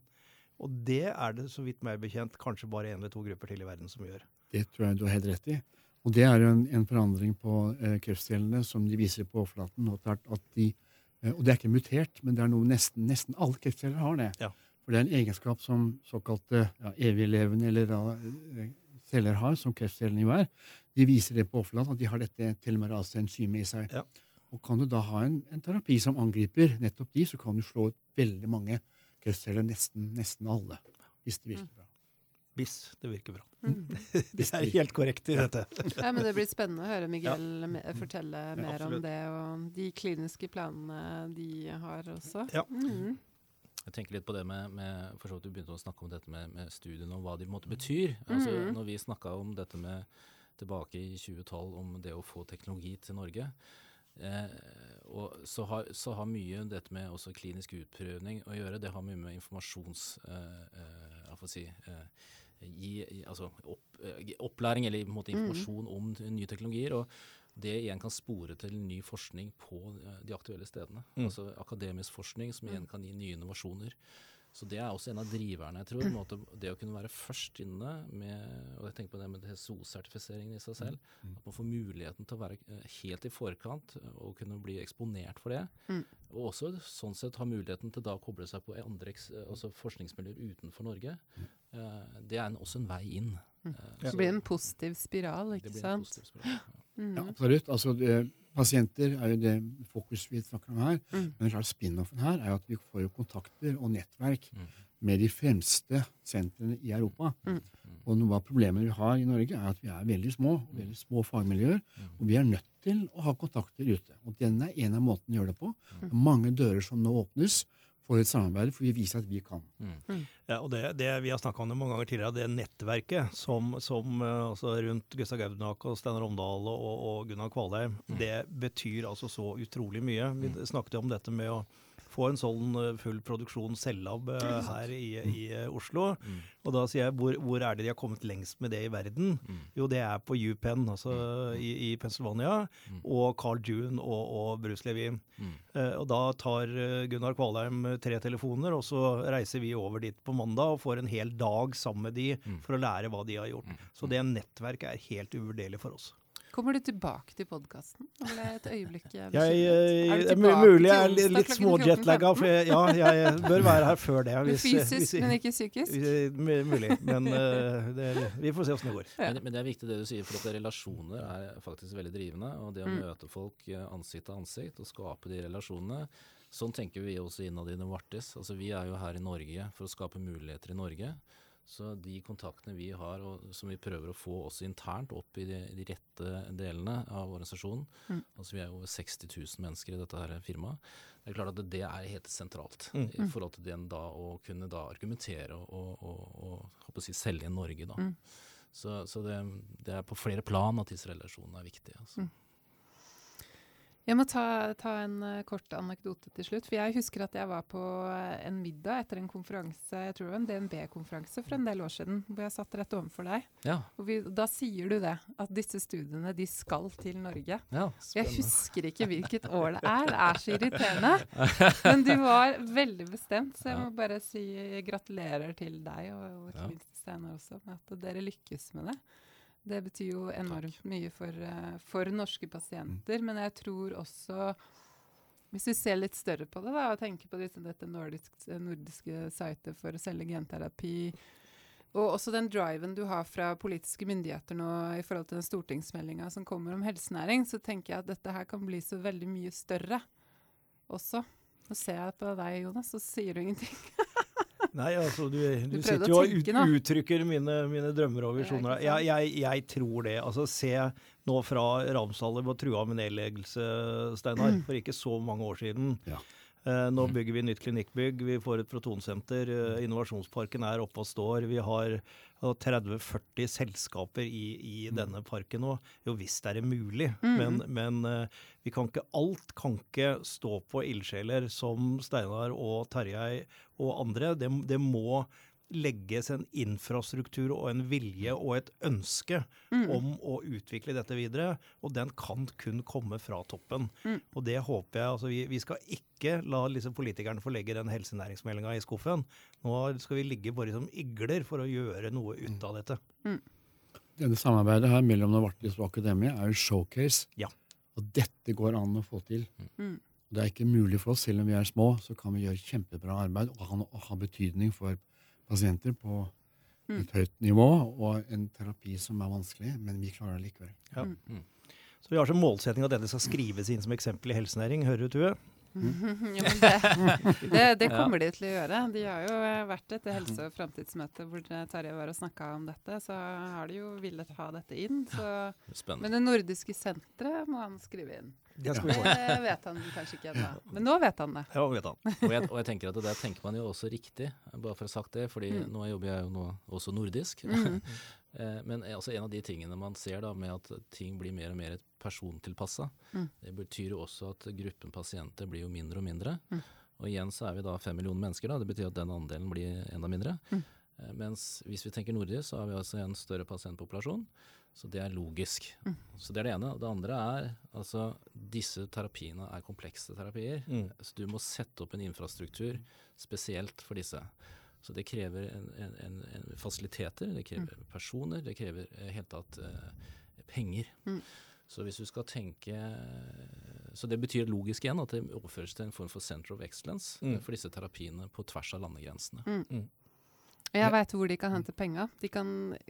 Og det er det, så vidt meg bekjent, kanskje bare én eller to grupper til i verden som gjør. Det tror jeg du har helt rett i. Og det er jo en, en forandring på eh, kreftcellene som de viser på overflaten. De, eh, og det er ikke mutert, men det er noe nesten, nesten alle kreftceller har det. Ja. For det er en egenskap som såkalte ja, eviglevende eller da, eh, celler har, som kreftcellene jo er. De viser det på overflaten, at de har dette telomerase-enzymet i seg. Ja. Og kan du da ha en, en terapi som angriper nettopp de, så kan du slå ut veldig mange kreftceller, nesten, nesten alle, hvis det virker bra. Hvis det virker bra. Mm. <laughs> Det er helt korrekt i dette. <laughs> Ja, men Det blir spennende å høre Miguel ja. fortelle mer om det, og de kliniske planene de har også. Ja. Mm. Jeg tenker litt på det med, med for så vidt Du begynte å snakke om dette med, med studiene og hva de på en måte betyr. Altså, mm. når vi snakka om dette med tilbake i 2012 om det å få teknologi til Norge, og så, har, så har mye dette med også klinisk utprøvning å gjøre. Det har mye med informasjons... Eh, eh, hva får si eh, gi, altså opp, eh, opplæring eller måte informasjon om nye teknologier. og det igjen kan spore til ny forskning på eh, de aktuelle stedene. Mm. Altså akademisk forskning som igjen kan gi nye innovasjoner. Så det er også en av driverne, jeg tror. en måte, Det å kunne være først inne med og jeg tenker på det med TSO-sertifiseringen i seg selv. At man får muligheten til å være eh, helt i forkant og kunne bli eksponert for det. Mm. Og også sånn sett ha muligheten til da å koble seg på andre eh, altså forskningsmiljøer utenfor Norge. Eh, Det er en, også en vei inn. Det blir en positiv spiral, det ikke blir en sant? positiv spiral, ja. Mm. Ja, absolutt. Altså, det, pasienter er jo det fokus vi snakker om her. Mm. Men klart spin-offen her er jo at vi får jo kontakter og nettverk Mm. med de fremste sentrene i Europa. Mm. Og noe av problemet vi har i Norge, er at vi er veldig små. veldig små fagmiljøer, Mm. Og vi er nødt til å ha kontakter ute. Og den er en av måtene å gjøre det på. Mm. Det er mange dører som nå åpnes for et samarbeid, for vi viser at vi kan. Mm. Ja, og det, det Vi har snakka om det mange ganger tidligere, det nettverket som, som eh, altså rundt Gustav Gaudenak og Steinar Omdal og, og Gunnar Kvalheim, det betyr altså så utrolig mye. Vi snakket jo om dette med å få en sånn eh, full produksjon cellab eh, her i, i eh, Oslo. Mm. Og da sier jeg hvor, hvor er det de har kommet lengst med det i verden? Mm. Jo, det er på UPenn, altså i, i Pennsylvania, Mm. og Carl June og, og Bruce Levin. Mm. Eh, og da tar Gunnar Kvalheim tre telefoner, og så reiser vi over dit på mandag og får en hel dag sammen med de Mm. for å lære hva de har gjort. Mm. Så det nettverket er helt uvurderlig for oss. Kommer du tilbake til podkasten? Nå et øyeblikk Jeg, eh, Er du det er mulig jeg er litt, litt småjetlagga, 14.15? for jeg, ja, jeg bør være her før det. Hvis, Fysisk, hvis, men ikke psykisk? hvis- mulig. Men uh, det, vi får se åssen det går. Ja. Men, men det er viktig det du sier, for at relasjoner er faktisk veldig drivende. Og det å Mm. møte folk eh, ansikt til ansikt og skape de relasjonene. Sånn tenker vi også innad i Novartis. Altså, vi er jo her i Norge for å skape muligheter i Norge. Så de kontaktene vi har, og som vi prøver å få også internt opp i de, de rette delene av organisasjonen Mm. Altså Vi er over 60 000 mennesker i dette her firmaet. Det er klart at det, det er helt sentralt Mm. i forhold til den da å kunne da argumentere og, og, og, og å si, selge i Norge. da. Mm. Så, så det, det er på flere plan at disse relasjonene er viktige. Altså. Jeg må ta, ta en eh, kort anekdote til slutt. For jeg husker at jeg var på eh, en middag etter en konferanse, jeg tror det var en DNB-konferanse for en del år siden, hvor jeg satt rett overfor deg. Ja, Og vi, da sier du det, at disse studiene de skal til Norge. ja, Jeg husker ikke hvilket år det er. Det er så irriterende. Men du var veldig bestemt, så jeg må bare si gratulerer til deg og, og ikke minst Steinar også, med at dere lykkes med det. Det betyr jo enormt mye for, eh, for norske pasienter, men jeg tror også hvis vi ser litt større på det da, og tenker på disse, dette nordisk, nordiske sitet for å selge genterapi, og også den driven du har fra politiske myndigheter nå i forhold til den stortingsmeldinga som kommer om helsenæring, så tenker jeg at dette her kan bli så veldig mye større også. Nå ser jeg på deg, Jonas, så sier du ingenting. <laughs> Nei, altså du, du, Du sitter jo og ut, uttrykker mine, mine drømmer og visjoner. Jeg, jeg, jeg tror det. Altså Se nå fra Ramsdal var trua med nedleggelse, Steinar, for ikke så mange år siden. Ja. Eh, nå bygger vi nytt klinikkbygg, vi får et protonsenter. Eh, innovasjonsparken er oppe og står. Vi har 30-40 selskaper i, i Mm. denne parken nå. Jo visst er det mulig, Mhm. men, men eh, vi kan ikke, alt kan ikke stå på ildsjeler som Steinar og Tarjei og andre. Det, det må legges en infrastruktur og en vilje og et ønske Mm. om å utvikle dette videre, og den kan kun komme fra toppen. Mm. Og det håper jeg, altså vi, vi skal ikke la liksom politikerne få legge den helsenæringsmeldinga i skuffen. Nå skal vi ligge bare som igler for å gjøre noe ut av dette. Denne samarbeidet her mellom Novartis og Akademia er jo showcase. Ja. Og dette går an å få til. Mm. Det er ikke mulig for oss, selv om vi er små, så kan vi gjøre kjempebra arbeid og ha, ha betydning for pasienter på Mm. et høyt nivå, og en terapi som er vanskelig, men vi klarer det likevel. Så vi har som målsetting at dette skal skrives inn som eksempel i helsenæring. Hører du, Tue? <laughs> ja, men det, det, det kommer de til å gjøre. De har jo eh, vært etter helse- og framtidsmøte hvor Tarjei var og snakka om dette, så har de jo villet ha dette inn. Så, men det nordiske senteret må han skrive inn. Det. Det <laughs> vet han kanskje ikke ennå. Men nå vet han det. Ja, vet han. Og jeg, og jeg tenker at det der tenker man jo også riktig, bare for å ha sagt det. fordi Mm. nå jobber jeg jo nå også nordisk. Mm. <laughs> Eh, Men altså en av de tingene man ser da med at ting blir mer og mer persontilpassa, Mm. det betyr jo også at gruppen pasienter blir jo mindre og mindre. Mm. Og igjen så er vi da fem millioner mennesker, da. Det betyr at den andelen blir enda mindre. Mm. Eh, Mens hvis vi tenker nordisk, så har vi altså en større pasientpopulasjon. Så det er logisk. Mm. Så det er det ene. Det andre er altså disse terapiene er komplekse terapier. Mm. Så du må sette opp en infrastruktur spesielt for disse. Så det krever en, en, en, en fasiliteter, det krever personer, det krever i hele tatt eh, penger. Mm. Så hvis du skal tenke Så det betyr logisk igjen at det overføres til en form for center of excellence eh, Mm. for disse terapiene på tvers av landegrensene. Jeg veit hvor de kan hente penga. De kan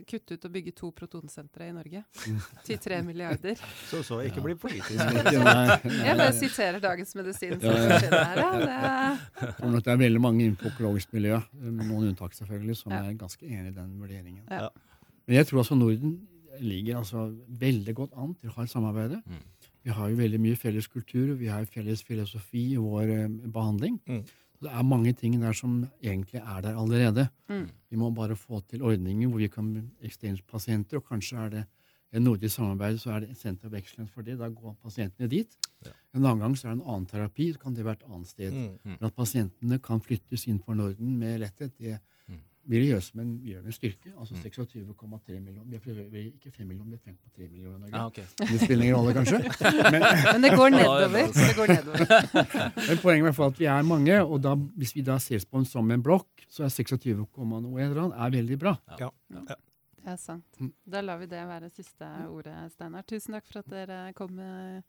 kutte ut og bygge to protonsentre i Norge. <laughs> Til tre milliarder. Så, så ikke bli politisk. <laughs> Jeg bare siterer Dagens Medisin. som Ja, her, ja. Det, det er veldig mange innenfor økologisk miljø, med noen unntak selvfølgelig, som Ja. er ganske enig i den vurderingen. Ja. Men jeg tror altså Norden ligger altså veldig godt an til å ha et samarbeid. Mm. Vi har jo veldig mye felles kultur, vi har felles filosofi i vår eh, behandling. Mm. Det er mange ting der som egentlig er der allerede. mm. Vi må bare få til ordninger hvor vi kan exchange pasienter, og kanskje er det en nordisk samarbeid, så er det et Center of Excellence for det. Da går pasientene dit. Ja. En annen gang så er det en annen terapi, så kan det være et annet sted. Mm. Men at pasientene kan flyttes inn for Norden med letthet, det Mm. vil det gjøre som en, gjør med styrke. Altså Mm. 26,3 millioner. Vi er ikke 5 millioner, vi er 5,3 millioner. Ah, okay. Det spiller ingen rolle, kanskje. <laughs> Men, Men det går Ja, ja, nedover. ja. Det går nedover. <laughs> men poenget er at vi er mange, og da, hvis vi da ses på en som en blokk, så er 26, noe eller annet er veldig bra. Ja. Det er sant. Mm. Da lar vi det være siste ordet, Steinar. Tusen takk for at dere kom. eh,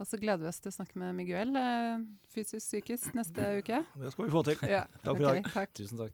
Og så gleder vi oss til å snakke med Miguel, eh, fysisk psykisk, neste uke. Det skal vi få til. Ja, Takk for i okay, dag. Tusen takk.